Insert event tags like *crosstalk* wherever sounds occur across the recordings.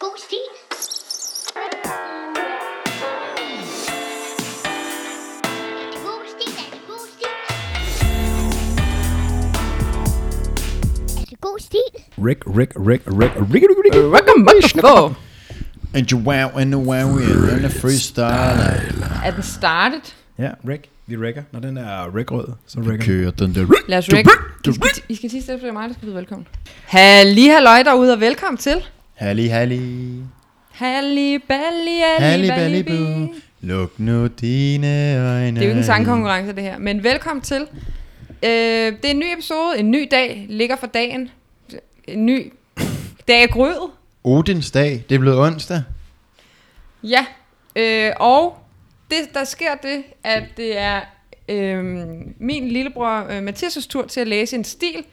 god stil? Det god stil? Det god stil? Det god stil? Rick, Rick, Rick, Rick, Rick, Rick, Rick. Rockamotherfucker. And you wow and the wow and the freestyle. Er den startet? Ja, Rick. Vi rækker. Når den er Rick-rød, så rækker vi. Kører den der. Lad os række. I skal, I skal sige stedet, for det er mig, der skal byde velkommen. Halli halløj derude, og velkommen til. Halli, halli. Halli balli, Halli, balli, bu. Luk nu dine øjne. Det er jo ikke en sangkonkurrence, det her. Men velkommen til. Øh, det er en ny episode, en ny dag, ligger for dagen. En ny dag af grød. Odins dag. Det er blevet onsdag. Ja, øh, og det, der sker det, at det er øh, min lillebror øh, Mathias' tur til at læse en stil.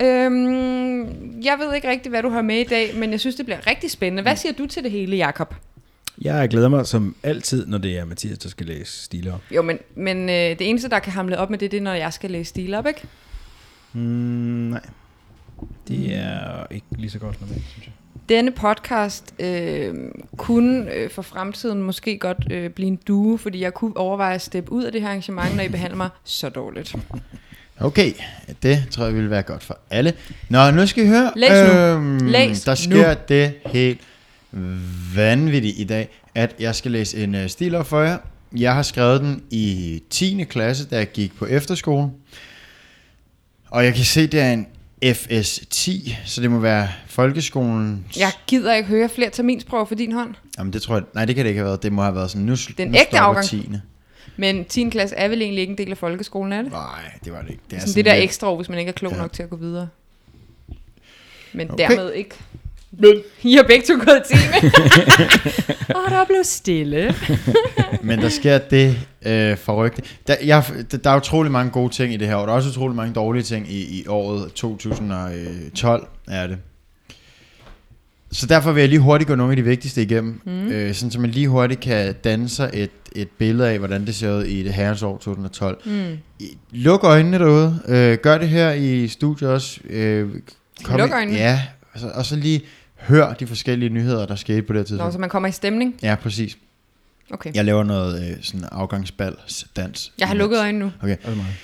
Øhm, jeg ved ikke rigtig, hvad du har med i dag, men jeg synes, det bliver rigtig spændende. Hvad siger du til det hele, Jakob? Jeg glæder mig som altid, når det er Mathias, der skal læse stiler op. Jo, men, men øh, det eneste, der kan hamle op med det, det er, når jeg skal læse stil op, ikke? Mm, nej. Det er ikke lige så godt normalt, synes jeg. Denne podcast øh, kunne øh, for fremtiden måske godt øh, blive en due, fordi jeg kunne overveje at steppe ud af det her arrangement, når I behandler mig *laughs* så dårligt. Okay, det tror jeg ville være godt for alle. Nå, nu skal I høre. Læs nu. Læs der sker det helt vanvittigt i dag, at jeg skal læse en uh, stil op for jer. Jeg har skrevet den i 10. klasse, da jeg gik på efterskole. Og jeg kan se, det er en FS10, så det må være folkeskolen. Jeg gider ikke høre flere terminsprøver for din hånd. Jamen det tror jeg, nej det kan det ikke have været. Det må have været sådan, nu, Den nu ægte stopper afgang. 10. Men 10. klasse er vel egentlig ikke en del af folkeskolen, er det? Nej, det var det ikke. Det er Sådan det der lidt- ekstra år, hvis man ikke er klog Ja. nok til at gå videre. Men Okay. dermed ikke. I har begge to gået i time. Og *laughs* der blev stille. *laughs* Men der sker det øh, forrygte. Der, jeg, der, der er utrolig mange gode ting i det her, og der er også utrolig mange dårlige ting i, i året 2012, er det. Så derfor vil jeg lige hurtigt gå nogle af de vigtigste igennem, mm. øh, sådan så man lige hurtigt kan danne sig et, et billede af, hvordan det ser ud i det herrens år 2012. Mm. I- Luk øjnene derude. Øh, gør det her i studiet også. Øh, Luk i- øjnene? Ja, altså, og så lige hør de forskellige nyheder, der skete på det her Nå, tidspunkt. så man kommer i stemning. Ja, præcis. Okay. Jeg laver noget øh, sådan afgangsbal dans. Jeg har lukket øjnene nu. Okay. Det er meget.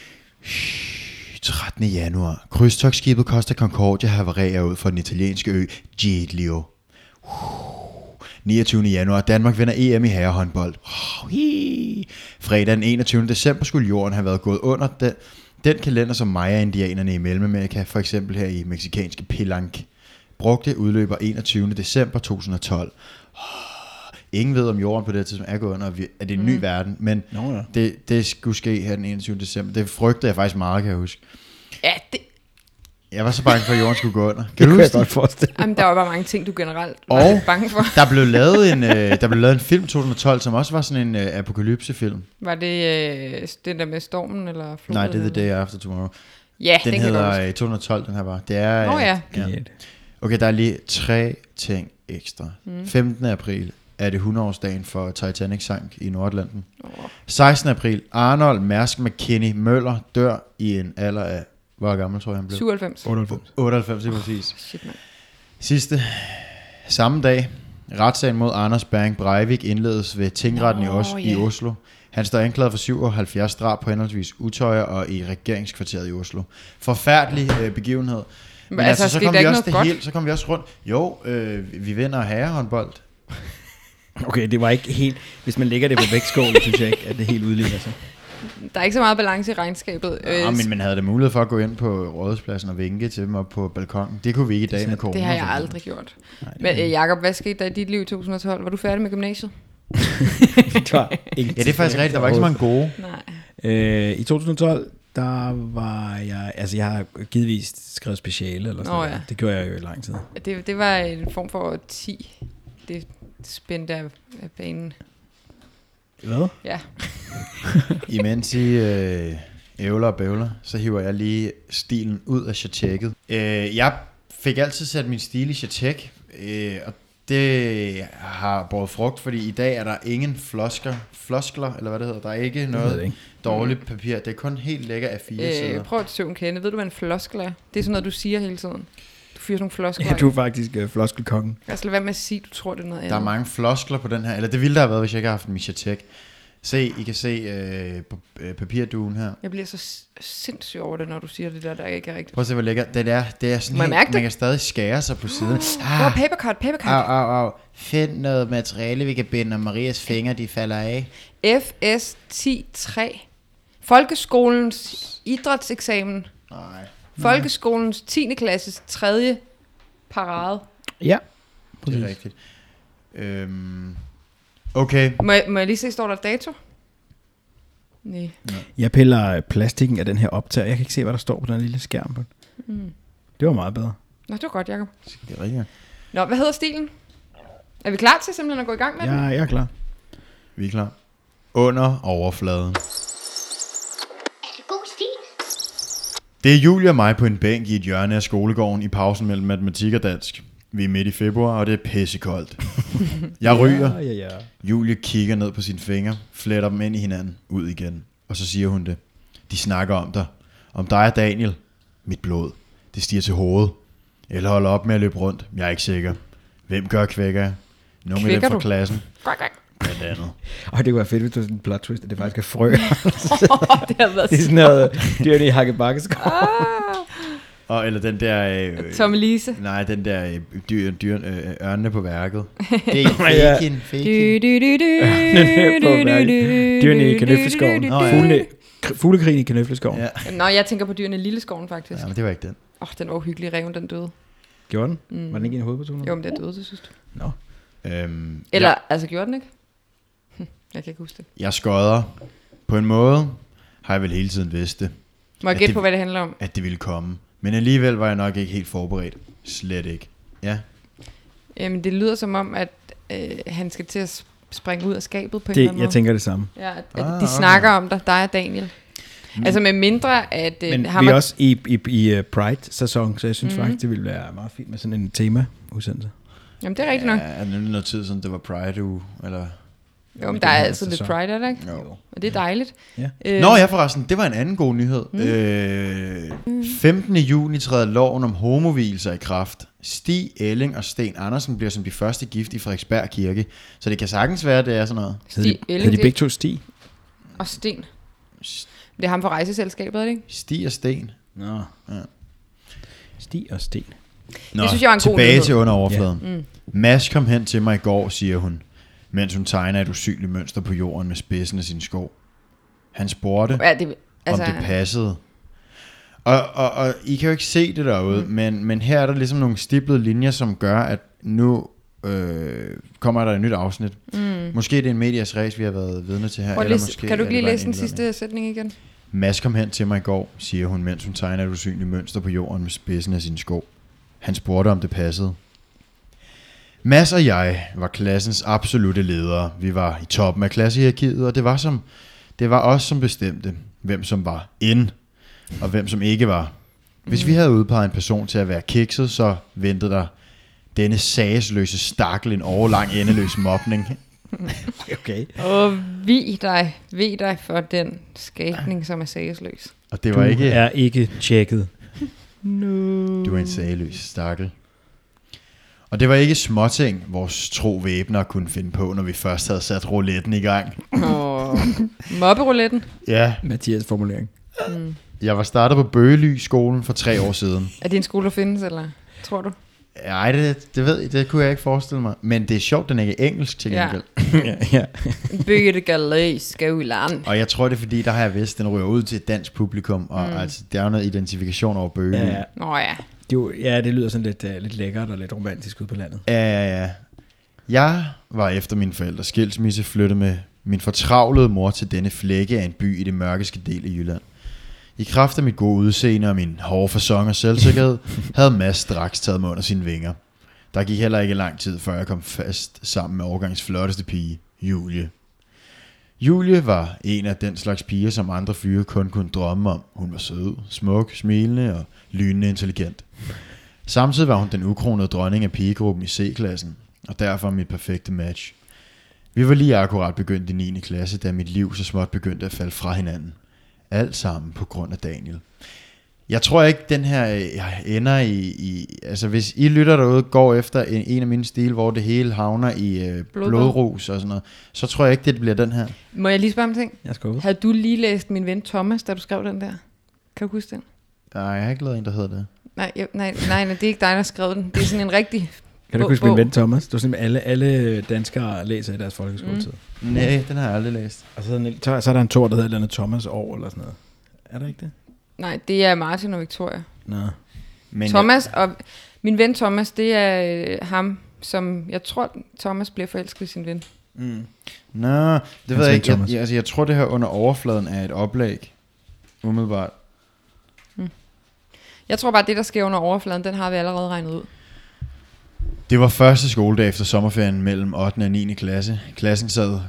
13. januar. Krydstogsskibet Costa Concordia havarerer ud for den italienske ø Giglio. 29. januar. Danmark vinder EM i herrehåndbold. Uh, hi. Fredag den 21. december skulle jorden have været gået under den, den kalender, som Maya-indianerne i Mellemamerika, for eksempel her i meksikanske Pilank, brugte udløber 21. december 2012. Ingen ved, om jorden på det her tidspunkt er gået under, vi- at det er en ny verden, men Nå ja. det, det skulle ske her den 21. december. Det frygtede jeg faktisk meget, kan jeg huske. Ja, det, Jeg var så bange for, at jorden skulle gå under. Kan *laughs* Det du kunne jeg huske godt det? forestille. jamen, der var bare mange ting, du generelt var Og- bange for. Der blev lavet en, øh, der blev lavet en film 2012, som også var sådan en øh, apokalypsefilm. Var det øh, den der med stormen eller floden? Nej, det er The Day After Tomorrow. Ja, Den den kan jeg godt hedder huske. øh, 212, den her var. Det er... Nå øh, ja. Okay, der er lige tre ting ekstra. Mm. 15. april er det 100-årsdagen for Titanic sank i Nordatlanten. Åh. 16. april, Arnold Mærsk McKinney Møller dør i en alder af... Hvor gammel tror jeg, han blev? 97. 98. 98, det er præcis. Shit, mand. Sidste samme dag, retssagen mod Anders Bang Breivik indledes ved tingretten i, Nå, Os- i ja. Oslo. Han står anklaget for 77 drab på henholdsvis Utøjer og i regeringskvarteret i Oslo. Forfærdelig øh, begivenhed. Men altså, altså, så kom vi ikke også det godt? hele, så kom vi også rundt. Jo, øh, vi vinder herrehåndbold. Okay, det var ikke helt... Hvis man lægger det på vægtskålen, synes jeg ikke, at det helt udligner sig. Der er ikke så meget balance i regnskabet. Ja, Øh, men man havde da mulighed for at gå ind på rådhuspladsen og vinke til dem op på balkongen. Det kunne vi ikke i dag med corona. det har jeg aldrig gjort. Nej, Men øh, Jacob, hvad skete der i dit liv i 2012? Var du færdig med gymnasiet? *laughs* det var *laughs* ikke Ja, det er faktisk rigtigt. Der var ikke så mange gode. Nej. Øh, I 2012, der var jeg... Altså, jeg har givetvis skrevet speciale eller sådan noget. ja. Det gjorde jeg jo i lang tid. Det, det var en form for 10. Det spændte af, af banen. Hvad? Ja. *laughs* Imens I øh, ævler og bævler, så hiver jeg lige stilen ud af chatjekket. Øh, jeg fik altid sat min stil i chatek, øh, og det har båret frugt, fordi i dag er der ingen flosker, floskler, eller hvad det hedder. Der er ikke noget ikke. dårligt papir. Det er kun helt lækker af fire Øh, sider. prøv at søvn kende. Ved du, hvad en floskel er? Det er sådan noget, du siger hele tiden. Sådan nogle floskler. Ja, du er faktisk uh, floskelkongen. Skal lade være med at sige, du tror, det er noget andet. Der er mange floskler på den her, eller det ville der have været, hvis jeg ikke havde haft Misha Tech. Se, I kan se øh, på øh, papirduen her. Jeg bliver så sindssyg over det, når du siger det der, der ikke er rigtigt. Prøv at se, hvor lækker. Det er, det er sådan Må jeg helt, mærke det? man kan stadig skære sig på siden. *gasps* Ah. Oh, papercut, papercut. Au, au, au. Find noget materiale, vi kan binde, og Marias fingre, de falder af. FS 10.3. Folkeskolens idrætseksamen. Nej. Folkeskolens 10. klasses tredje parade. Ja, Det præcis. er rigtigt. Øhm, okay. Må jeg, må jeg lige se, står der dato? Nej. Jeg piller plastikken af den her optager. Jeg kan ikke se, hvad der står på den lille skærm. På. den. Mm. Det var meget bedre. Nå, det var godt, Jacob. Det er rigtigt. Nå, hvad hedder stilen? Er vi klar til simpelthen at gå i gang med Ja, den? jeg er klar. Vi er klar. Under overfladen. Er det god stil? Det er Julie og mig på en bænk i et hjørne af skolegården i pausen mellem matematik og dansk. Vi er midt i februar, og det er pissekoldt. *laughs* Jeg ryger. Ja, ja, ja. Julie kigger ned på sine fingre, fletter dem ind i hinanden, ud igen. Og så siger hun det. De snakker om dig. Om dig og Daniel. Mit blod. Det stiger til hovedet. Eller holder op med at løbe rundt. Jeg er ikke sikker. Hvem gør kvækker? Nogle af dem Kvækker fra du? klassen. Blandt andet. Og det kunne være fedt, hvis du sådan en plot twist, at det faktisk er frø. *laughs* det har været *laughs* det er sådan noget dyrene i hakkebakkeskov. Ah, Og, eller den der... Øh, Tom Lise. Nej, den der øh, dyr, dyr, øh, ørnene på værket. *laughs* Det er Ja. faken, faken. du, På værket. Dyrene i kanøfleskoven. Nå, ja. du. Fugle, kr- fuglekrigen i kanøfleskoven. Ja. Ja. Nå, jeg tænker på dyrene i Lilleskoven, faktisk. ja, men det var ikke den. Åh, oh, den var uhyggelig. Reven, den døde. Gjorde den? Mm. Var den ikke en hovedperson? Jo, men den døde til sidst. Nå. Øhm, Eller, jeg, altså, gjorde den ikke? Jeg kan ikke huske det. jeg skodder. På en måde har jeg vel hele tiden vidst det, Må jeg Ja, gætte det- på, hvad det handler om? at det ville komme. Men alligevel var jeg nok ikke helt forberedt. Slet ikke. Ja. Jamen, det lyder som om, at øh, han skal til at springe ud af skabet på en eller Det, anden jeg måde. tænker det samme. Ja, at, Ah, at de okay. snakker om dig, dig og Daniel. Altså med mindre, at øh, Men har vi er man- også i, i, i uh, Pride-sæson, så jeg synes Mhm. mm-hmm. faktisk, det ville være meget fint med sådan en tema-udsendelse. Jamen, det er rigtigt nok. Ja, er det noget tid siden, det var Pride uge, eller... Jo, men der er altid lidt pride, er der ikke? Jo. Og det er dejligt. Ja. Øh, Nå ja, forresten, det var en anden god nyhed. Mm. Øh, 15. juni træder loven om homovielser i kraft. Stig Elling og Sten Andersen bliver som de første gift i Frederiksberg Kirke. Så det kan sagtens være, det er sådan noget. Stig Elling, hed de begge to Stig? Og Sten. Det er ham fra rejseselskabet, er det ikke? Stig og Sten. Nå. Ja. Stig og Sten. Nå, Det synes jeg var en god tilbage nyhed. til under overfladen. Mm. Mads kom hen til mig i går, siger hun, mens hun tegner et usynligt mønster på jorden med spidsen af sin sko. Han spurgte, Ja, det, altså, om det passede. Og, og, og I kan jo ikke se det derude, mm. men, men her er der ligesom nogle stiplede linjer, som gør, at nu øh, kommer der et nyt afsnit. mm. Måske det er en medias race, vi har været vidne til her. Prøv eller måske kan du ikke lige læse en den sidste sætning igen? Mads kom hen til mig i går, siger hun, mens hun tegner et usynligt mønster på jorden med spidsen af sine sko. Han spurgte, om det passede. Mads og jeg var klassens absolute ledere. Vi var i toppen af klassehierarkiet, og det var, som, det var os, som bestemte, hvem som var ind, og hvem som ikke var. Hvis vi havde udpeget en person til at være kikset, så ventede der denne sagesløse stakkel en overlang endeløs mobning. *laughs* Okay. Og vi dig, vi dig for den skabning, som er sagesløs. Og det Du var ikke... er ikke tjekket. Du er en sageløs stakkel. Og det var ikke småting, vores tro væbner kunne finde på, når vi først havde sat rouletten i gang. Og mobberouletten. Ja, Mathias formulering. Mm. jeg var startet på Bøgely skolen for tre år siden. Er det en skole, der findes, eller tror du? Nej, det, det ved jeg, det kunne jeg ikke forestille mig. Men det er sjovt, den ikke er engelsk til Ja. gengæld. ja, ja. Bygge det skolan. Og jeg tror, det er fordi, der har jeg vidst, den ryger ud til et dansk publikum. Og Mm. altså, der er jo noget identifikation over Bøgely. ja, ja. Nå ja. Det, jo- ja, det lyder sådan lidt, uh, lidt lækkert og lidt romantisk ud på landet. Ja, ja, ja. Jeg var efter min forældres skilsmisse flyttet med min fortravlede mor til denne flække af en by i det mørkeske del af Jylland. I kraft af mit gode udseende og min hårde fasong og selvsikkerhed, *laughs* havde Mads straks taget mig under sine vinger. Der gik heller ikke lang tid, før jeg kom fast sammen med årgangs flotteste pige, Julie. Julie var en af den slags piger, som andre fyre kun kunne drømme om. Hun var sød, smuk, smilende og lynende intelligent. Samtidig var hun den ukronede dronning af pigegruppen i C-klassen, og derfor mit perfekte match. Vi var lige akkurat begyndt i 9. klasse, da mit liv så småt begyndte at falde fra hinanden. Alt sammen på grund af Daniel. Jeg tror ikke, den her øh, ender i, i... Altså, hvis I lytter derude, går efter en, en af mine stil, hvor det hele havner i øh, blodrus og sådan noget, så tror jeg ikke, det bliver den her. Må jeg lige spørge om en ting? Jeg skal ud. Havde du lige læst min ven Thomas, da du skrev den der? Kan du huske den? Nej, jeg har ikke lavet en, der hedder det. Nej, jeg, nej, nej, nej, det er ikke dig, der har skrevet den. Det er sådan en rigtig... *laughs* Kan du Bog- huske min ven Thomas? Du simpelthen alle, alle danskere læser i deres folkeskoletid. Mm. Nej, den har jeg aldrig læst. Og så er, der en, så er der en tor, der hedder et eller andet Thomas år eller sådan noget. Er der ikke det? Nej, det er Martin og Victoria. Nå. Men Thomas og... Min ven Thomas, det er øh, ham, som... Jeg tror, Thomas bliver forelsket i sin ven. Mm. Nå, det ved jeg ikke. Jeg, jeg, altså, jeg tror, det her under overfladen er et oplæg. Umiddelbart. Jeg tror bare, det, der sker under overfladen, den har vi allerede regnet ud. Det var første skoledag efter sommerferien mellem 8. og 9. klasse. Klassen sad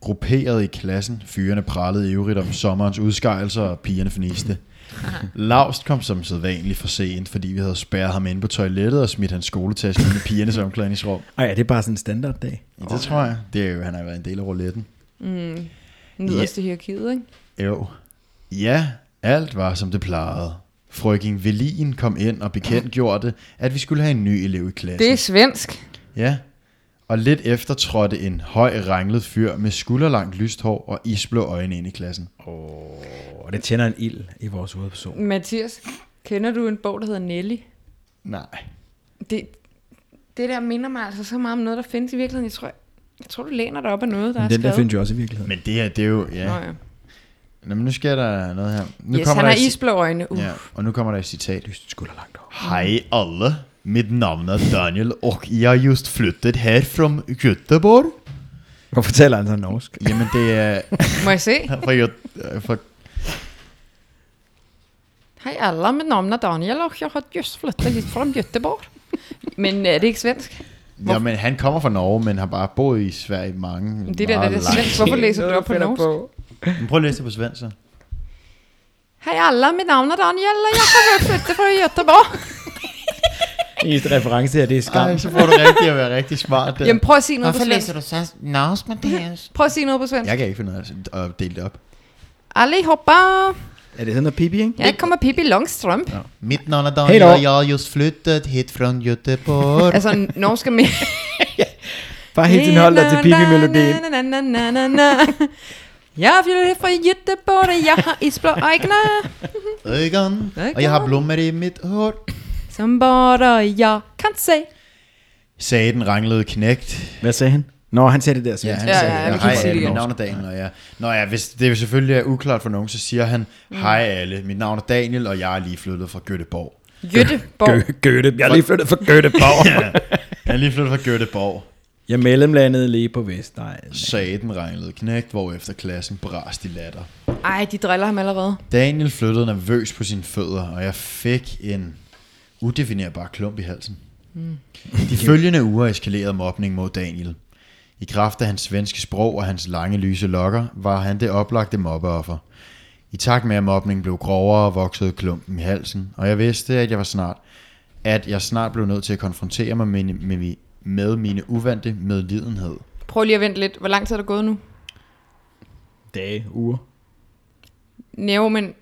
grupperet i klassen. Fyrene prallede ivrigt om sommerens udskejelser, og pigerne fniste. *laughs* Laust kom som sædvanligt for sent, fordi vi havde spærret ham ind på toilettet og smidt hans skoletaske ind i pigernes omklædningsrum. Ej, ja, det er bare sådan en standarddag. Ja, det tror jeg. Det er jo, han har været en del af rouletten. Mm. Nederste yeah. hierarkiet, ikke? Jo. Ja, alt var som det plejede. Frøken Velin kom ind og bekendtgjorde, at vi skulle have en ny elev i klassen. Det er svensk. Ja, og lidt efter trådte en høj, ranglet fyr med skulderlangt lyst hår og isblå øjne ind i klassen. Og det tænder en ild i vores hovedperson. Mathias, kender du en bog, der hedder Nelly? Nej. Det, det der minder mig altså så meget om noget, der findes i virkeligheden. Jeg tror, jeg tror du læner dig op af noget, der er Men den der skrevet. findes jo også i virkeligheden. Men det her, det er jo... Ja. Nå, ja. Nå, men nu sker der noget her. Nu Yes, han der har et isblå øjne. Uh. Ja, og nu kommer der et citat. Lyst skulder langt over. Hej alle, mitt navn er Daniel og jeg har just flyttet her fra Göteborg. Hvorfor taler han så norsk? Jamen det er Må jeg se? *laughs* fra, Göt- fra Hej alla, mitt namn är Daniel och jag har just flyttat hit från Göteborg. Men er det ikke svensk? Ja, men han kommer fra Norge, men har bare boet i Sverige i mange Det der, det er svensk. Hvorfor læser du op på norsk? Men prøv at læse det på svensk så. Hej alla, mitt namn är Daniel och jag har flyttat från Göteborg. *laughs* Eneste reference her, det er skam. Ej, så får du rigtig at være rigtig smart der. Jamen prøv at sige noget på Hvorfor svensk. læser du så norsk, Mathias? Prøv at sige noget på svensk. Jeg kan ikke finde af at dele det op. Allihopa. Er det noget pipi, ikke? Jeg kommer Pippi Långstrump. Mitt navn er Daniel, og jeg har just flyttet hit fra Göteborg. *laughs* Altså, norsk er mere... *laughs* Bare helt tiden holder til na. Jeg flytter fra Göteborg, og jeg har isblå øjne, Øgon, og jeg har blommer i mit hår. som bare jeg kan se. Sagde den ranglede knægt. Hvad sagde han? Nå, han sagde det der han Ja, sagde, ja, vi kan hej sige det igen. navn er Daniel, og jeg... Nå ja, hvis det jo selvfølgelig er uklart for nogen, så siger han, hej alle, mit navn er Daniel, og jeg er lige flyttet fra Göteborg. Göteborg. Gø- Gøte. Jeg er lige flyttet fra Göteborg. *laughs* Jeg er lige flyttet fra Göteborg, Jeg mellemlandede lige på Vestegn. sagde den ranglede knægt, hvorefter klassen brast i latter. Ej, de driller ham allerede. Daniel flyttede nervøs på sine fødder, og jeg fik en udefinerbar klump i halsen. Mm. De følgende uger eskalerede mobning mod Daniel. I kraft af hans svenske sprog og hans lange lyse lokker, var han det oplagte mobbeoffer. I takt med at mobningen blev grovere, voksede klumpen i halsen, og jeg vidste, at jeg var snart, at jeg snart blev nødt til at konfrontere mig med, med, med mine uvante medlidenhed. Prøv lige at vente lidt. Hvor lang tid er der gået nu? Dage, uger. Jo, men...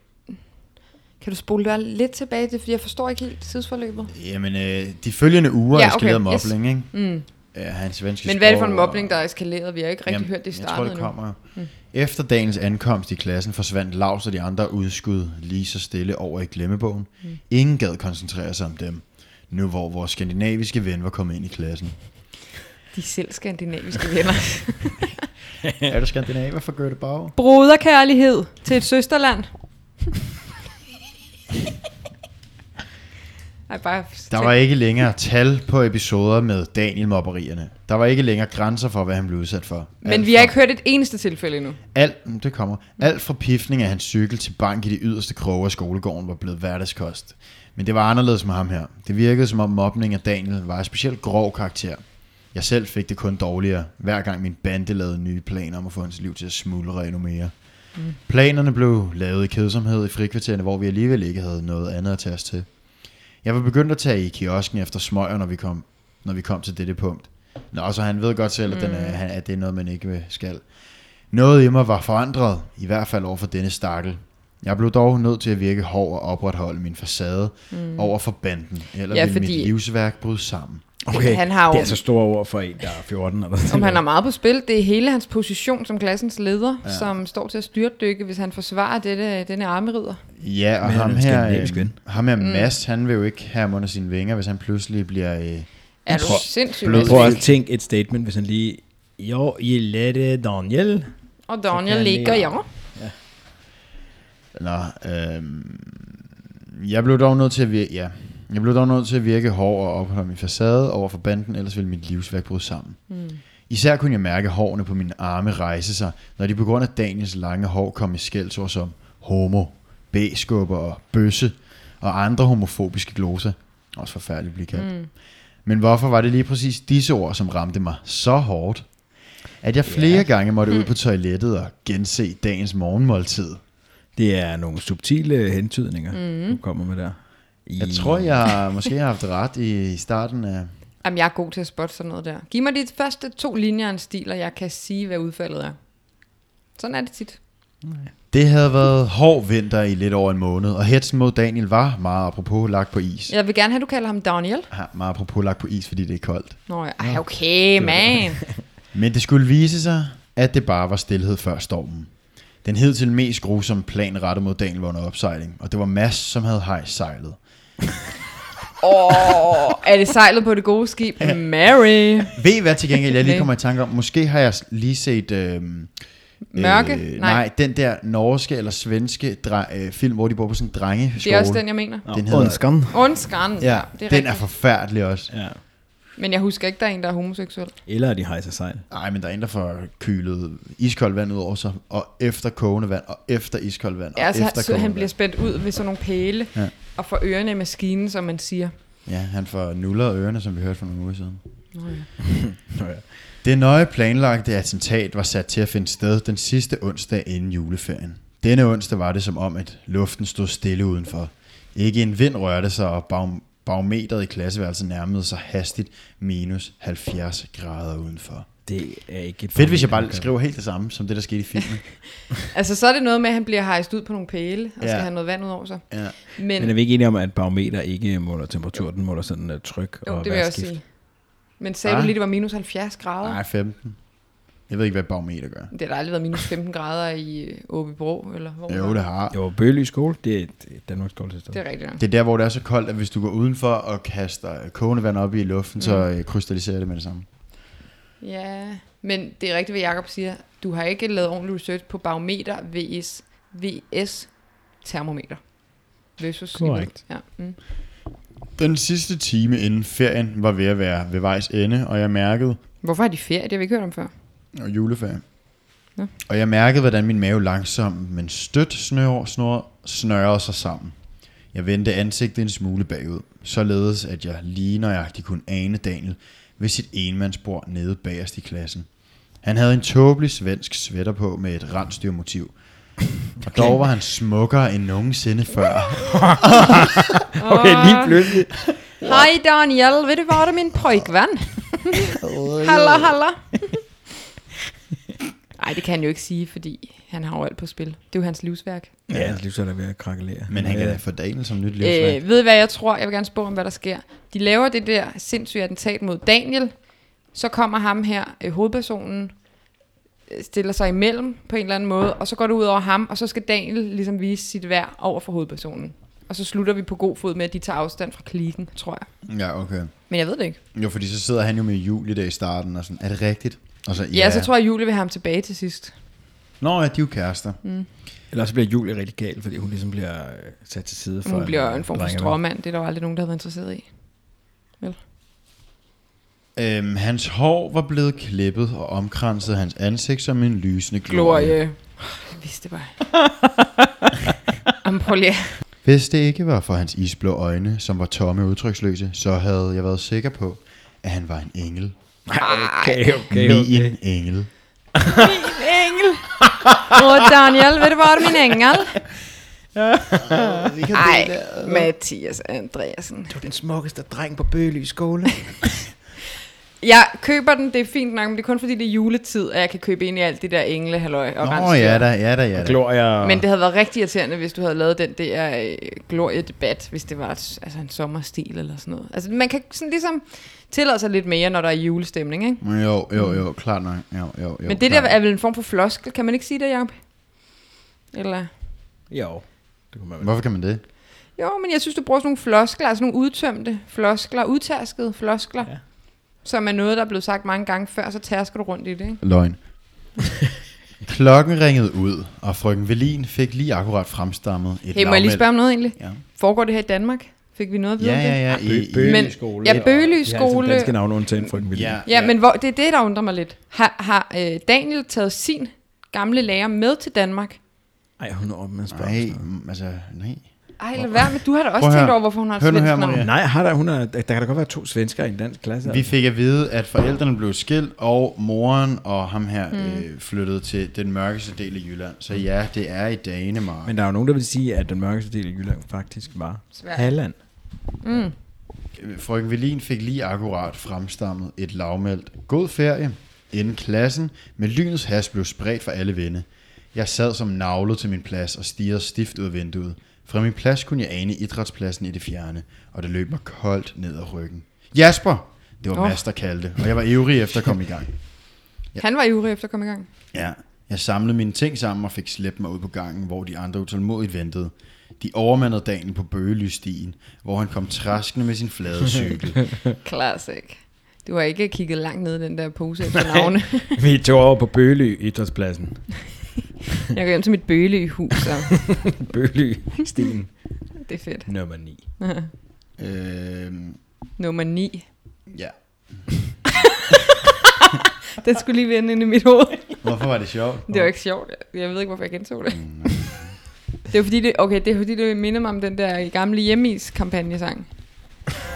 Kan du spole dig lidt tilbage til, fordi jeg forstår ikke helt tidsforløbet. Jamen, øh, de følgende uger Ja, ja, okay, eskalerede yes. mobning, ikke? Mm. Ja, hans svenske Men hvad er det for en mobning, der er eskaleret? Vi har ikke rigtig Jamen, hørt det i Jeg tror, starten det kommer. Mm. Efter dagens ankomst i klassen forsvandt Lars og de andre udskud lige så stille over i glemmebogen. Mm. Ingen gad koncentrere sig om dem, nu hvor vores skandinaviske ven var kommet ind i klassen. De selv skandinaviske venner. *laughs* er du skandinaver for Göteborg? Broderkærlighed til et søsterland. *laughs* Ej, bare Der var ikke længere tal på episoder med Daniel-mobberierne. Der var ikke længere grænser for, hvad han blev udsat for. Men Alt vi har fra- ikke hørt et eneste tilfælde endnu. Alt, mm, det kommer. Alt fra piftning af hans cykel til bank i de yderste kroge af skolegården var blevet hverdagskost. Men det var anderledes med ham her. Det virkede som om mobning af Daniel var en specielt grov karakter. Jeg selv fik det kun dårligere, hver gang min bande lavede nye planer om at få hans liv til at smuldre endnu mere. Mm. Planerne blev lavet i kedsomhed i frikvartererne, hvor vi alligevel ikke havde noget andet at tage os til. Jeg var begyndt at tage i kiosken efter smøger, når vi kom, når vi kom til dette punkt. Nå, så han ved godt selv, at, den er, han- at det er noget, man ikke skal. Noget i mig var forandret, i hvert fald over for denne stakkel. Jeg blev dog nødt til at virke hård og opretholde min facade mm. over for banden, eller Ja, ville fordi- mit livsværk bryde sammen. Okay, Han har jo- det er så store ord for en, der er 14. Eller sådan Om han har meget på spil, det er hele hans position som klassens leder, ja. som står til at styrtdykke, hvis han forsvarer dette, denne armerider. Ja, og er ham her, øh, ven. ham her Mads, han vil jo ikke have ham under sine vinger, hvis han pludselig bliver... Øh, Er du sindssygt? blød. Prøv at tænke et statement, hvis han lige... Jo, gillar det Daniel. Og Daniel ligger jeg- ja. Nå, øhm, jeg blev dog nødt til at virke, ja, jeg blev dog nødt til at virke hård og opholde min facade over for banden, ellers ville mit livsværk bryde sammen. Mm. Især kunne jeg mærke hårene på mine arme rejse sig, når de på grund af Daniels lange hår kom i skældsord som homo, b-skubber og bøsse og andre homofobiske gloser. Også forfærdeligt at blive kaldt. Mm. Men hvorfor var det lige præcis disse ord, som ramte mig så hårdt, at jeg flere yeah. gange måtte ud *laughs* på toilettet og gense dagens morgenmåltid? Det er nogle subtile hentydninger, mm. du kommer med der. Jeg tror, jeg måske har haft ret i starten af... Jamen, jeg er god til at spotte sådan noget der. Giv mig de første to linjer af en stil, og jeg kan sige, hvad udfaldet er. Sådan er det tit. Det havde været hård vinter i lidt over en måned, og hetsen mod Daniel var meget apropos lagt på is. Ja. Jeg vil gerne have, at du kalder ham Daniel. Meget apropos lagt på is, fordi det er koldt. Nå ja, Ej, okay, man. *laughs* Men det skulle vise sig, at det bare var stillhed før stormen. Den hed til mest grusomme plan rettet mod Daniel var under opsejling, og det var Mads, som havde hejst sejlet. *laughs* Åh, er det sejlet på det gode skib? Mary. Ved I hvad til gengæld, jeg lige kommer i tanke om? Måske har jeg lige set... Øhm, Mørke? Øh, Nej. nej, den der norske eller svenske dre- øh, film, hvor de bor på sådan en drengeskole. Det er også den, jeg mener. Den hedder- Ondskan. Ondskan. Ja, det er den rigtigt. er forfærdelig også. Ja. Men jeg husker ikke, der er en, der er homoseksuel. Eller at de hejser sejl. Nej, men der er en, der får kølet iskoldt vand ud over sig, og efter kogende vand, og efter iskoldt vand, og Ja, altså, efter så han bliver spændt ud ved sådan nogle pæle, Ja. ja. og får ørerne i maskinen, som man siger. Ja, han får nullet ørerne, som vi hørte for nogle uger siden. Nå ja. *laughs* Nå ja. Det nøje planlagte attentat var sat til at finde sted den sidste onsdag inden juleferien. Denne onsdag var det som om, at luften stod stille udenfor. Ikke en vind rørte sig, og bag- barometeret i klasseværelset nærmede sig hastigt minus 70 grader udenfor. Det er ikke et Fedt, hvis jeg bare skriver helt det samme, som det, der skete i filmen. *laughs* Altså, så er det noget med, at han bliver hejst ud på nogle pæle, og Ja. skal have noget vand ud over sig. ja. Men, Men er vi ikke enige om, at barometer ikke måler temperatur, den måler sådan uh, tryk jo, og det vil jeg også vejrskift? sige. Men sagde Ah. du lige, det var minus 70 grader? Nej, 15. Jeg ved ikke, hvad barometer gør. Det har da aldrig været minus 15 grader i øh, Åbybro, eller hvor? Jo, det har. Jo, Bøgely skole, det er, det er Danmarks Det sted. er rigtigt. ja. Det er der, hvor det er så koldt, at hvis du går udenfor og kaster kogende vand op i luften, mm. så øh, krystalliserer det med det samme. Ja, men det er rigtigt, hvad Jacob siger. Du har ikke lavet ordentlig research på barometer vs. VS termometer. Versus Korrekt. Ja. Mm. Den sidste time inden ferien var ved at være ved vejs ende, og jeg mærkede, Hvorfor har de ferie? Det har vi ikke hørt om før. og juleferie, Nå. og jeg mærkede, hvordan min mave langsomt, men stødt snør, snor, snørrede sig sammen. Jeg vendte ansigtet en smule bagud, således at jeg lige nøjagtigt kunne ane Daniel ved sit enmandsbord nede bagerst i klassen. Han havde en tåbelig svensk sweater på med et rensdyrmotiv. Og dog var han smukkere end nogensinde før. *laughs* *laughs* Okay, lige pludselig. Hej Daniel, vil du vara min pojkvän? *laughs* halla, halla. *laughs* Nej, det kan han jo ikke sige, fordi han har jo alt på spil. Det er jo hans livsværk. Ja, hans livs er der ved at krakkelere. Men han kan da få Daniel som nyt livsværk. Øh, ved I hvad jeg tror? Jeg vil gerne spørge om, hvad der sker. De laver det der sindssyge attentat mod Daniel. Så kommer ham her, øh, hovedpersonen, øh, stiller sig imellem på en eller anden måde, og så går det ud over ham, og så skal Daniel ligesom vise sit værd over for hovedpersonen. Og så slutter vi på god fod med, at de tager afstand fra klikken, tror jeg. Ja, okay. Men jeg ved det ikke. Jo, fordi så sidder han jo med Julie der i starten, og sådan, er det rigtigt? Og så, Ja, ja så tror jeg, at Julie vil have ham tilbage til sidst. Nå, ja, de er jo kærester. Eller så bliver Julie rigtig gal, fordi hun ligesom bliver øh, sat til side for Hun bliver en form for stråmand. Det er der jo aldrig nogen, der har været interesseret i. Øhm, hans hår var blevet klippet og omkranset hans ansigt som en lysende glorie. Glorie. Jeg vidste det bare. *laughs* Lige. Hvis det ikke var for hans isblå øjne, som var tomme og udtryksløse, så havde jeg været sikker på, at han var en engel. Okay, okay, okay. Min engel. Engel. Åh, Daniel, vil du være min engel? Ej, Mathias Andreasen. Du er den smukkeste dreng på Bøgely skole. *laughs* Jeg køber den, det er fint nok, men det er kun fordi det er juletid, at jeg kan købe ind i alt det der engle, halløj og Nå, ja da, ja da, ja da. Gloria. Men det havde været rigtig irriterende, hvis du havde lavet den der øh, glorie-debat, hvis det var et, altså en sommerstil eller sådan noget. Altså, man kan sådan ligesom tillade sig lidt mere, når der er julestemning, ikke? Jo, jo, jo, klart nok. Jo, jo, jo, Men det der klart. er vel en form for floskel, kan man ikke sige det, Jacob? Eller... Jo, det kunne man vel. Hvorfor kan man det? Jo, men jeg synes, du bruger sådan nogle floskler, altså nogle udtømte floskler, udtærskede floskler, Ja. Som er noget, der er blevet sagt mange gange før, så tærsker du rundt i det, ikke? Løgn. Klokken ringede ud, og frøken Velin fik lige akkurat fremstammet et Hey, må jeg lige spørge om noget egentlig? Ja. Foregår det her i Danmark? Fik vi noget at vide Ja, om det? ja, ja. I, i, Men- skole. ja, Bøgely de har altid skole. danske navne undtagen frøken Wilhelm. ja, Ja, men hvor, det er det, der undrer mig lidt. Har, har øh, Daniel taget sin gamle lærer med til Danmark? Ej, hun er op med at spørge. Nej, om sådan noget. mm, altså, nej. Ej, lad være med. Du har da også tænkt over, hvorfor hun har et svensk her, navn. Nej, har der, hun er, der kan da godt være to svenskere i en dansk klasse. Vi fik at vide, at forældrene blev skilt, og moren og ham her mm. øh, flyttede til den mørkeste del af Jylland. Så ja, det er i Danemark. Men der er jo nogen, der vil sige, at den mørkeste del af Jylland faktisk var Sverige. Halland. Mm. Frøken Velin fik lige akkurat fremstammet et lavmældt god ferie inden klassen med lynets has blev spredt for alle vinde. Jeg sad som navlet til min plads og stirrede stift ud af vinduet. Fra min plads kunne jeg ane idrætspladsen i det fjerne, og det løb mig koldt ned ad ryggen. Jasper! Det var Åh. Mads, der kaldte, og jeg var ivrig efter at komme i gang. *laughs* Han var ivrig efter at komme i gang. Ja, jeg samlede mine ting sammen og fik slæbt mig ud på gangen, hvor de andre utålmodigt ventede. De overmandede Daniel på bøgelystien, hvor han kom traskende med sin flade cykel. *laughs* Classic. Du har ikke kigget langt ned i den der pose efter navne. *laughs* Vi tog over på Bøgely idrætspladsen. Jeg går hjem til mit bøle i hus, og *laughs* Bøgely stien det er fedt. nummer 9. *laughs* øhm, Nummer 9. ja. *laughs* Den skulle lige vende ind i mit hoved. Hvorfor var det sjovt? Det var ikke sjovt. Jeg ved ikke, hvorfor jeg gentog det. Det er fordi, det, okay, det er fordi, det minder mig om den der gamle hjemmis kampagnesang.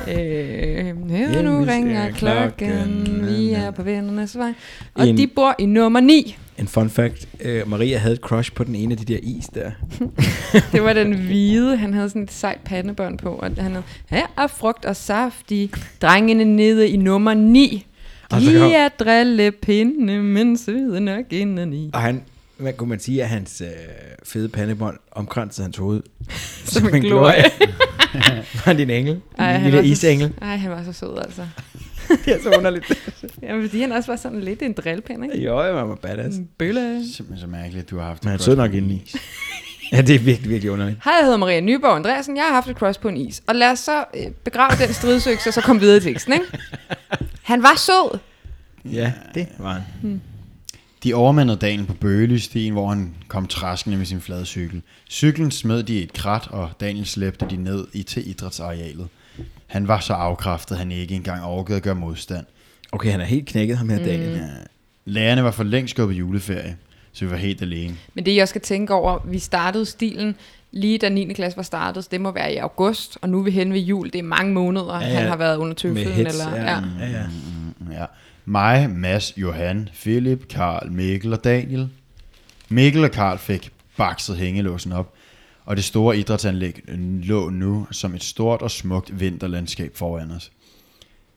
Øh, nu ringer er klokken, vi er på vennernes vej. Og de bor i nummer 9. En fun fact. Øh, Maria havde et crush på den ene af de der is der. *laughs* Det var den hvide, han havde sådan et sejt pandebånd på, og han havde, her er frugt og saftig, drengene nede i nummer 9. Og så kom- er drillepinde, men søde nok indeni. Og han, hvad kunne man sige, at hans øh, fede pandebånd omkransede hans hoved. *laughs* Som en glorie. *laughs* var din engel? Ej, en han lille var så- isengel. Ej, han var så sød, altså. *laughs* det er så underligt. Ja, fordi han også var sådan lidt en drillpind, ikke? jo, jeg var badass. En bølle. Simpelthen så mærkeligt, at du har haft Men han sød nok en indeni. is. Ja, det er virkelig, virkelig underligt. Hej, jeg hedder Maria Nyborg Andreasen. Jeg har haft et crush på en is. Og lad os så øh, begrave den stridsøkse, og så komme videre i teksten, ikke? Han var sød. Ja, det var han. De overmandede Daniel på bøgelystien, hvor han kom traskende med sin flade cykel. Cyklen smed de i et krat, og Daniel slæbte de ned i til idrætsarealet. Han var så afkræftet, at han ikke engang overgød at gøre modstand. Okay, han er helt knækket ham her, Daniel. Ja. Lærerne var for længst gået på juleferie, så vi var helt alene. Men det, jeg skal tænke over, vi startede stilen lige da 9. klasse var startet, så det må være i august, og nu er vi hen ved jul. Det er mange måneder, Ja, ja, han har været under Med tøflen. hits, Eller, ja. ja. ja, ja. Mm, Ja. Mig, Mads, Johan, Philip, Karl, Mikkel og Daniel. Mikkel og Karl fik bakset hængelåsen op, og det store idrætsanlæg lå nu som et stort og smukt vinterlandskab foran os.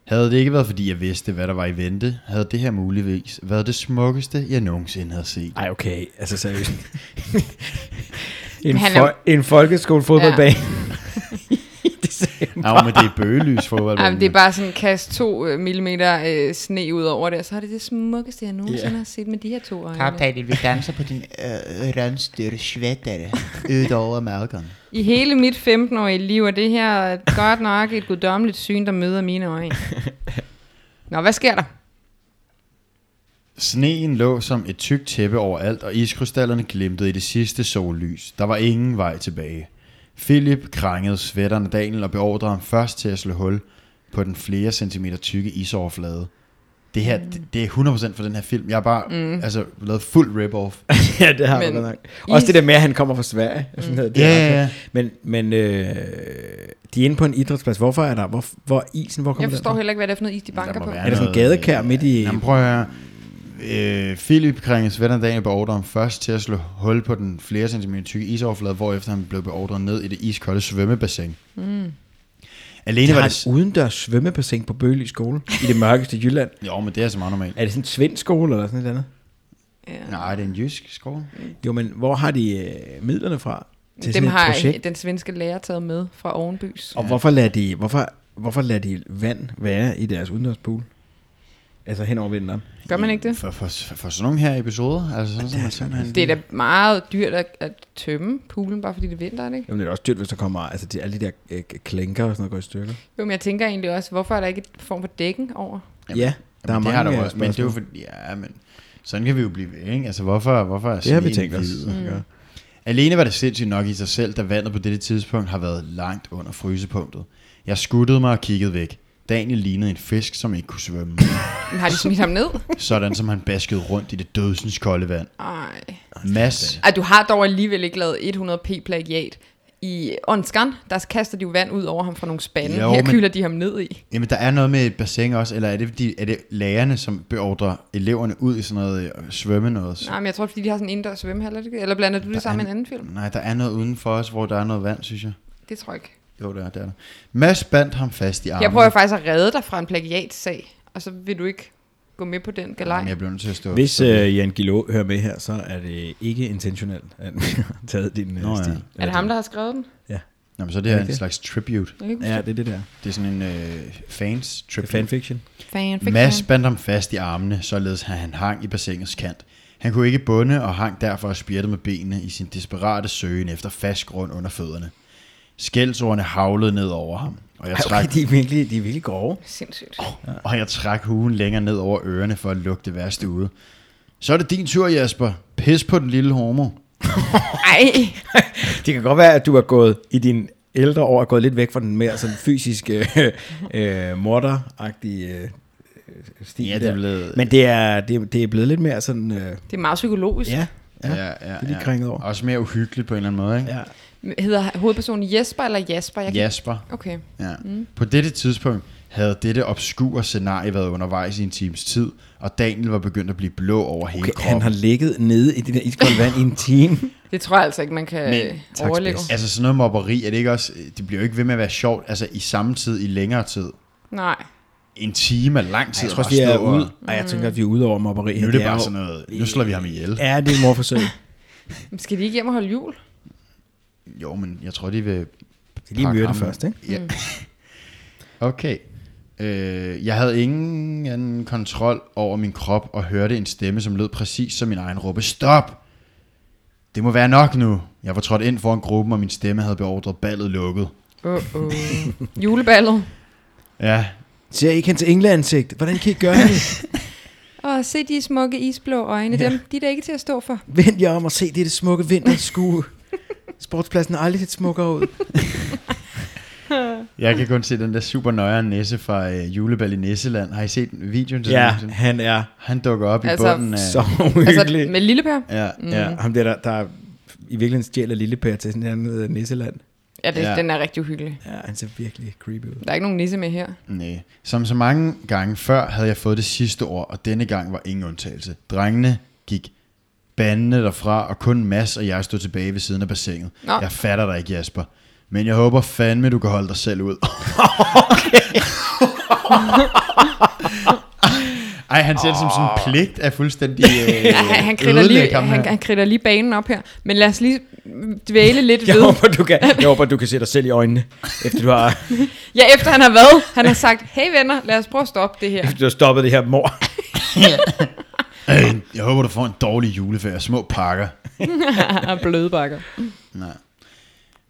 Havde det ikke været, fordi jeg vidste, hvad der var i vente, havde det her muligvis været det smukkeste, jeg nogensinde havde set. Ej, okay. Altså seriøst. *laughs* en, fo- en folkeskole fodboldbane. det Ja, men det er bøgelys fodbold. Ej, men det er bare sådan kast 2 mm øh, sne ud over det, og så er det det smukkeste, jeg nogensinde Ja. har set med de her to øjne. Daniel, vi danser på din øh, rensdyr sweater ud over magen. I hele mit 15-årige liv er det her godt nok et guddommeligt syn, der møder mine øjne. Nå, hvad sker der? Sneen lå som et tykt tæppe overalt, og iskrystallerne glimtede i det sidste sollys. Der var ingen vej tilbage. Philip krængede svætteren af Daniel og beordrede ham først til at slå hul på den flere centimeter tykke isoverflade. Det her, det, det er 100% for den her film. Jeg har bare mm. altså, lavet fuld rip-off. *laughs* ja, det har Men nok. Også is- det der med, at han kommer fra Sverige. og Sådan noget, det Ja, ja, ja. Men, men øh, de er inde på en idrætsplads. Hvorfor er der? Hvor, hvor isen? Hvor kommer Jeg den forstår fra? heller ikke, hvad det er for noget is, de banker på. Er der sådan en gadekær øh, midt i- Jamen prøv at høre. Øh, Philip krængede svætteren af Daniel beordrede ham først til at slå hul på den flere centimeter tykke isoverflade, hvorefter han blev beordret ned i det iskolde svømmebassin. Mm. Alene De var det... et udendørs svømmebassin på Bøgelig skole i det mørkeste Jylland. Jo, men det er så meget normalt. Er det sådan en svensk skole eller sådan et andet? Nej, det er en jysk skole. Jo, men hvor har de øh, midlerne fra til Dem har projekt? den svenske lærer taget med fra Ovenbys. Og hvorfor lader de, hvorfor, hvorfor lader de vand være i deres udendørspool? Altså hen over vinteren. Gør man ikke det? For, for, for, sådan nogle her episoder, altså sådan, som man simpelthen... Det er da meget dyrt at, at tømme poolen, bare fordi det er vinter, er det ikke? Jamen, det er også dyrt, hvis der kommer altså, de, alle de der øh, klænker og sådan noget går i stykker. Jo, men jeg tænker egentlig også, hvorfor er der ikke et form for dækken over? Jamen, ja, der er men det mange har der øh, også, men det er jo fordi, ja, men sådan kan vi jo blive ved, ikke? Altså, hvorfor, hvorfor er Det har vi tænkt os. gøre. Alene var det sindssygt nok i sig selv, da vandet på dette tidspunkt har været langt under frysepunktet. Jeg skuttede mig og kiggede væk. Daniel lignede en fisk, som ikke kunne svømme. Men *laughs* har de smidt ham ned? Sådan som han baskede rundt i det dødsens kolde vand. Ej. Mads, Ej, du har dog alligevel ikke lavet 100p plagiat. I Onskan, der kaster de jo vand ud over ham fra nogle spande. Jo, Her men- kylder de ham ned i. jamen der er noget med et bassin også, eller er det, fordi, er det lærerne, som beordrer eleverne ud i sådan noget øh, svømme noget? Nej, men jeg tror, fordi de har sådan en indendørs svømmehal, er? Eller blander du det sammen med en anden film? Nej, der er noget udenfor os, hvor der er noget vand, synes jeg. Det tror jeg ikke. Jo, det er, det er der. Mads bandt ham fast i armen. Jeg prøver faktisk at redde dig fra en plagiatsag, og så vil du ikke gå med på den galej. Jamen, jeg bliver nødt til at stå. Hvis øh, Jan Gilo hører med her, så er det ikke intentionelt, at *laughs* han har taget din øh, Nå, ja. stil. Er det ham, der har skrevet den? Jamen, så er det her Er det en slags tribute. Ja, det er det der. Det er sådan en øh, fans tribute. fanfiction. Fan, fiction. Mads bandt ham fast i armene, således at han hang i bassinets kant. Han kunne ikke bunde og hang derfor og spjættede med benene i sin desperate søgen efter fast grund under fødderne. Skældsordene havlede ned over ham, og jeg, Ej, trak, okay, de er virkelig, de er virkelig grove. Sindssygt. og jeg trak hugen længere ned over ørerne for at lukke det værste ude. Så er det din tur, Jasper. Pis på den lille homo. Ej, *laughs* Det kan godt være, at du er gået i din ældre år, er gået lidt væk fra den mere sådan fysiske *laughs* øh, morder-agtige øh, stil. Ja, det er blevet- Men det er, det, er, det er blevet lidt mere sådan... Øh, det er meget psykologisk. ja, ja, ja, ja, det er lige kringet over. Også mere uhyggeligt på en eller anden måde, ikke? ja. Hedder hovedpersonen Jesper eller Jasper? Jeg kan... Jasper. Okay. Ja. Mm. På dette tidspunkt havde dette obskure scenarie været undervejs i en times tid, og Daniel var begyndt at blive blå over hele Okay, kroppen. han har ligget nede i det der iskolde vand i en time. *laughs* Det tror jeg altså ikke, man kan Men- tak, overleve. Spids. Altså sådan noget mobberi, er det ikke også, det bliver jo ikke ved med at være sjovt, altså i samme tid, i længere tid. Nej. En time er lang tid Jeg tror at vi er og- ude. Ej, jeg tænker, at vi er ude over mobberi. Nu er det bare sådan noget, nu slår vi ham ihjel. Ja, det er morforsøg. Men Skal de ikke hjem og holde jul? Jo, men jeg tror, de vil... Det er lige myrde ham. først, ikke? Ja. *laughs* Okay. Øh, jeg havde ingen anden kontrol over min krop og hørte en stemme, som lød præcis som min egen råbe. Stop! Det må være nok nu. Jeg var trådt ind foran gruppen, og min stemme havde beordret ballet lukket. Uh -oh. Juleballet. Ja, Ser I ikke hen til England-ansigt? Hvordan kan I gøre det? *laughs* Og se de smukke isblå øjne. Ja. Dem, de er da ikke til at stå for. Vent jer om og se det, det smukke vinterskue. *laughs* Sportspladsen har aldrig set smukkere ud. jeg kan kun se den der super nøjere nisse fra øh, julebal i Nisseland. Har I set videoen til Ja, den? han er Han dukker op Altså, i bunden af... så Altså, uhyggelig. med lille per. Ja, Mm. Ja, ham der, der, der i virkeligheden stjæler lille Per til sådan en uh, nisseland. Ja, det, Ja. den er rigtig uhyggelig. Ja, han ser virkelig creepy ud. Der er ikke nogen nisse med her. Nej. Som så mange gange før havde jeg fået det sidste ord, og denne gang var ingen undtagelse. Drengene gik bandene derfra, og kun Mads og jeg stod tilbage ved siden af bassinet. Nå. Jeg fatter dig ikke, Jasper. Men jeg håber fandme, du kan holde dig selv ud. *laughs* *laughs* Ej, han ser det som sådan en pligt af fuldstændig *laughs* øh, Ja, han, han, lige, ham han, han kridter lige banen op her. Men lad os lige dvæle lidt Jeg ved. håber, du kan, jeg håber, du kan se dig selv i øjnene, efter du har, *laughs* Ja, efter han har været, han har sagt, hey venner, lad os prøve at stoppe det her. efter du har stoppet det her mor. Øh, *laughs* jeg håber, du får en dårlig juleferie. Små pakker. Og blødbakker. Nej.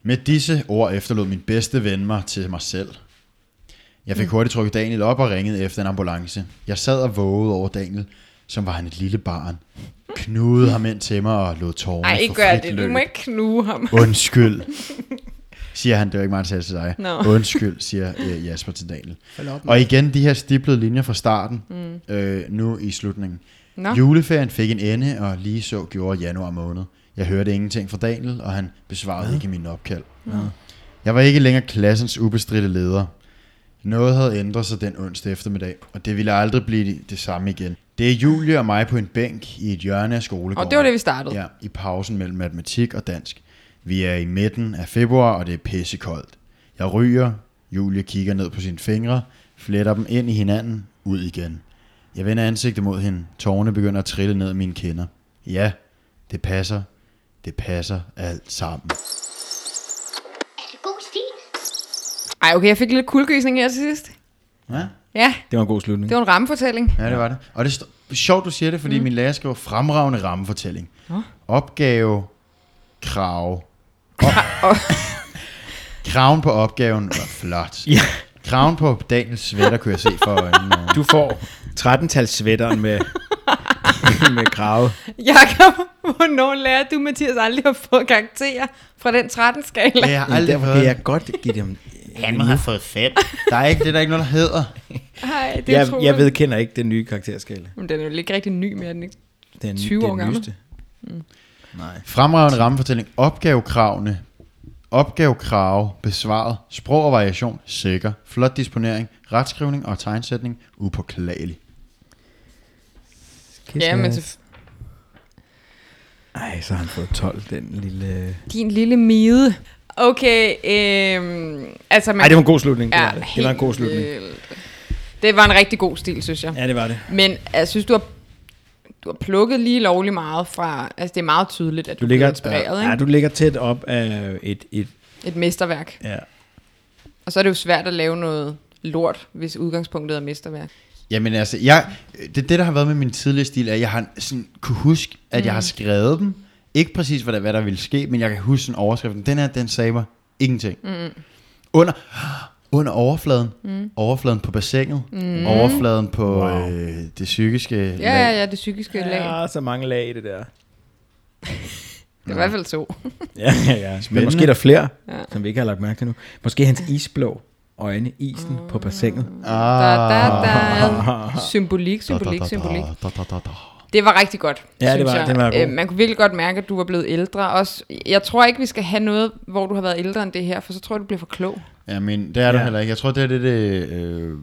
Med disse ord efterlod min bedste ven mig til mig selv. Jeg fik hurtigt trukket Daniel op og ringede efter en ambulance. Jeg sad og vågede over Daniel, som var han et lille barn. Knudede ham ind til mig og lod tårerne Nej, få ikke gør det. Du løb. må ikke knuge ham. Undskyld, *laughs* siger han. Det var ikke mig, der sagde til dig. Nå. Undskyld, siger øh, Jasper til Daniel. Og igen de her stiplede linjer fra starten, mm. øh, nu i slutningen. Nå. Juleferien fik en ende, og lige så gjorde januar måned. Jeg hørte ingenting fra Daniel, og han besvarede ikke mine opkald. Jeg var ikke længere klassens ubestridte leder. Noget havde ændret sig den onsdag eftermiddag, og det ville aldrig blive det samme igen. Det er Julie og mig på en bænk i et hjørne af skolegården. Og det var det, vi startede. Ja, i pausen mellem matematik og dansk. Vi er i midten af februar, og det er pissekoldt. Jeg ryger, Julie kigger ned på sine fingre, fletter dem ind i hinanden, ud igen. Jeg vender ansigtet mod hende. Tårne begynder at trille ned ad mine kinder. Ja, det passer. Det passer alt sammen. Er det god stil? Ej, okay, jeg fik lidt kuldegysning her til sidst. Ja, Ja, Det var en god slutning. det var en rammefortælling. ja det var det. Og det er sjovt, du siger det, fordi mm. min lærer skriver fremragende rammefortælling. Nå. Opgave, krav. Op- *laughs* Kraven på opgaven var flot. Ja. Kraven på Daniels sweater kunne jeg se for øjnene. *laughs* Du får 13-tals sweateren med, *laughs* med krave. Jakob, hvornår lærer du, Mathias, aldrig at få karakterer fra den 13-skala? Jeg har Ja, aldrig fået kan jeg godt give dem... Han må have fået fem. Der er ikke, det er der ikke noget, der hedder. Ej, det er Jeg, utroligt. jeg vedkender ikke den nye karakterskala. Men den er jo ikke rigtig ny mere, er den ikke? Den, 20 det år gammel. nyeste. Nej. Fremragende rammefortælling. Opgavekravene. Opgavekrav besvaret. Sprog og variation. Sikker. Flot disponering. Retskrivning og tegnsætning. Upåklagelig. Ja, men så, Ej, så har han fået 12, den lille... din lille mide. Okay, øhm, altså man... Ej, det var en god slutning. Det Ja, var, det. det var en god slutning. vildt. Det var en rigtig god stil, synes jeg. Ja, det var det. Men jeg synes, du har, du har plukket lige lovlig meget fra... Altså, det er meget tydeligt, at du, Du ligger, er inspireret, ja, ikke? du ligger tæt op af et... et Et mesterværk. ja. Og så er det jo svært at lave noget lort, hvis udgangspunktet er mesterværk. Jamen altså, jeg, det, det der har været med min tidligere stil, er, at jeg har sådan, kunne huske, at mm. jeg har skrevet dem. Ikke præcis, hvad der, hvad der ville ske, men jeg kan huske sådan overskriften. Den her, den sagde mig ingenting. Mm. Under, under overfladen. Mm. Overfladen på bassinet. Mm. Overfladen på Wow. øh, det psykiske Ja, ja, ja, det psykiske lag. ja, så mange lag i det der. *laughs* Det er i hvert fald to. *laughs* Ja, ja, ja. Men måske er der flere, Ja. ja. som vi ikke har lagt mærke til nu. Måske hans isblå øjne, isen på bassinet. Da, da, da. *laughs* Symbolik, Da, symbolik, da, da, symbolik. da, da, da, da. Det var rigtig godt, Ja, det var- jeg. det var god. Øh, man kunne virkelig godt mærke, at du var blevet ældre. Også, jeg tror ikke, vi skal have noget, hvor du har været ældre end det her, for så tror jeg, du bliver for klog. Ja, men det er du Ja. heller ikke. Jeg tror, det er det, det, øh,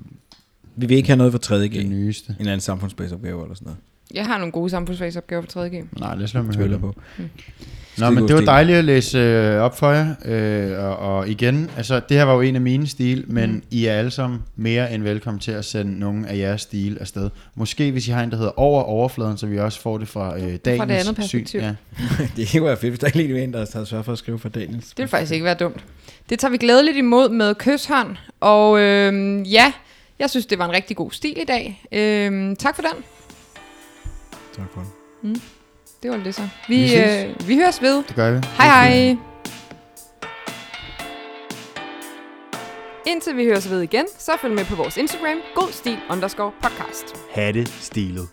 Vi vil ikke have noget for 3.G. det En nyeste. eller anden samfundsbagsopgave eller sådan noget. Jeg har nogle gode samfundsfagsopgaver for 3.G. Nej, lad os lade mig høre det. på. Nå, men det var dejligt at læse øh, op for jer. Øh, og, og igen, altså det her var jo en af mine stil, men mm. I er alle sammen mere end velkommen til at sende nogle af jeres stil afsted. Måske hvis I har en, der hedder over overfladen, så vi også får det fra øh, Daniels andet syn. perspektiv. Ja. *laughs* det kunne være fedt, hvis der ikke lige er en, der har sørget for at skrive for Daniels. Det vil faktisk ikke være dumt. Det tager vi glædeligt imod med kysshånd. Og øhm, ja, jeg synes, det var en rigtig god stil i dag. Øhm, tak for den. Tak for det. Det var det så. Vi, Vi ses. øh, vi høres ved. Det gør vi. Hej hej. Indtil vi høres ved igen, så følg med på vores Instagram, godstil underscore podcast. Ha' det stilet.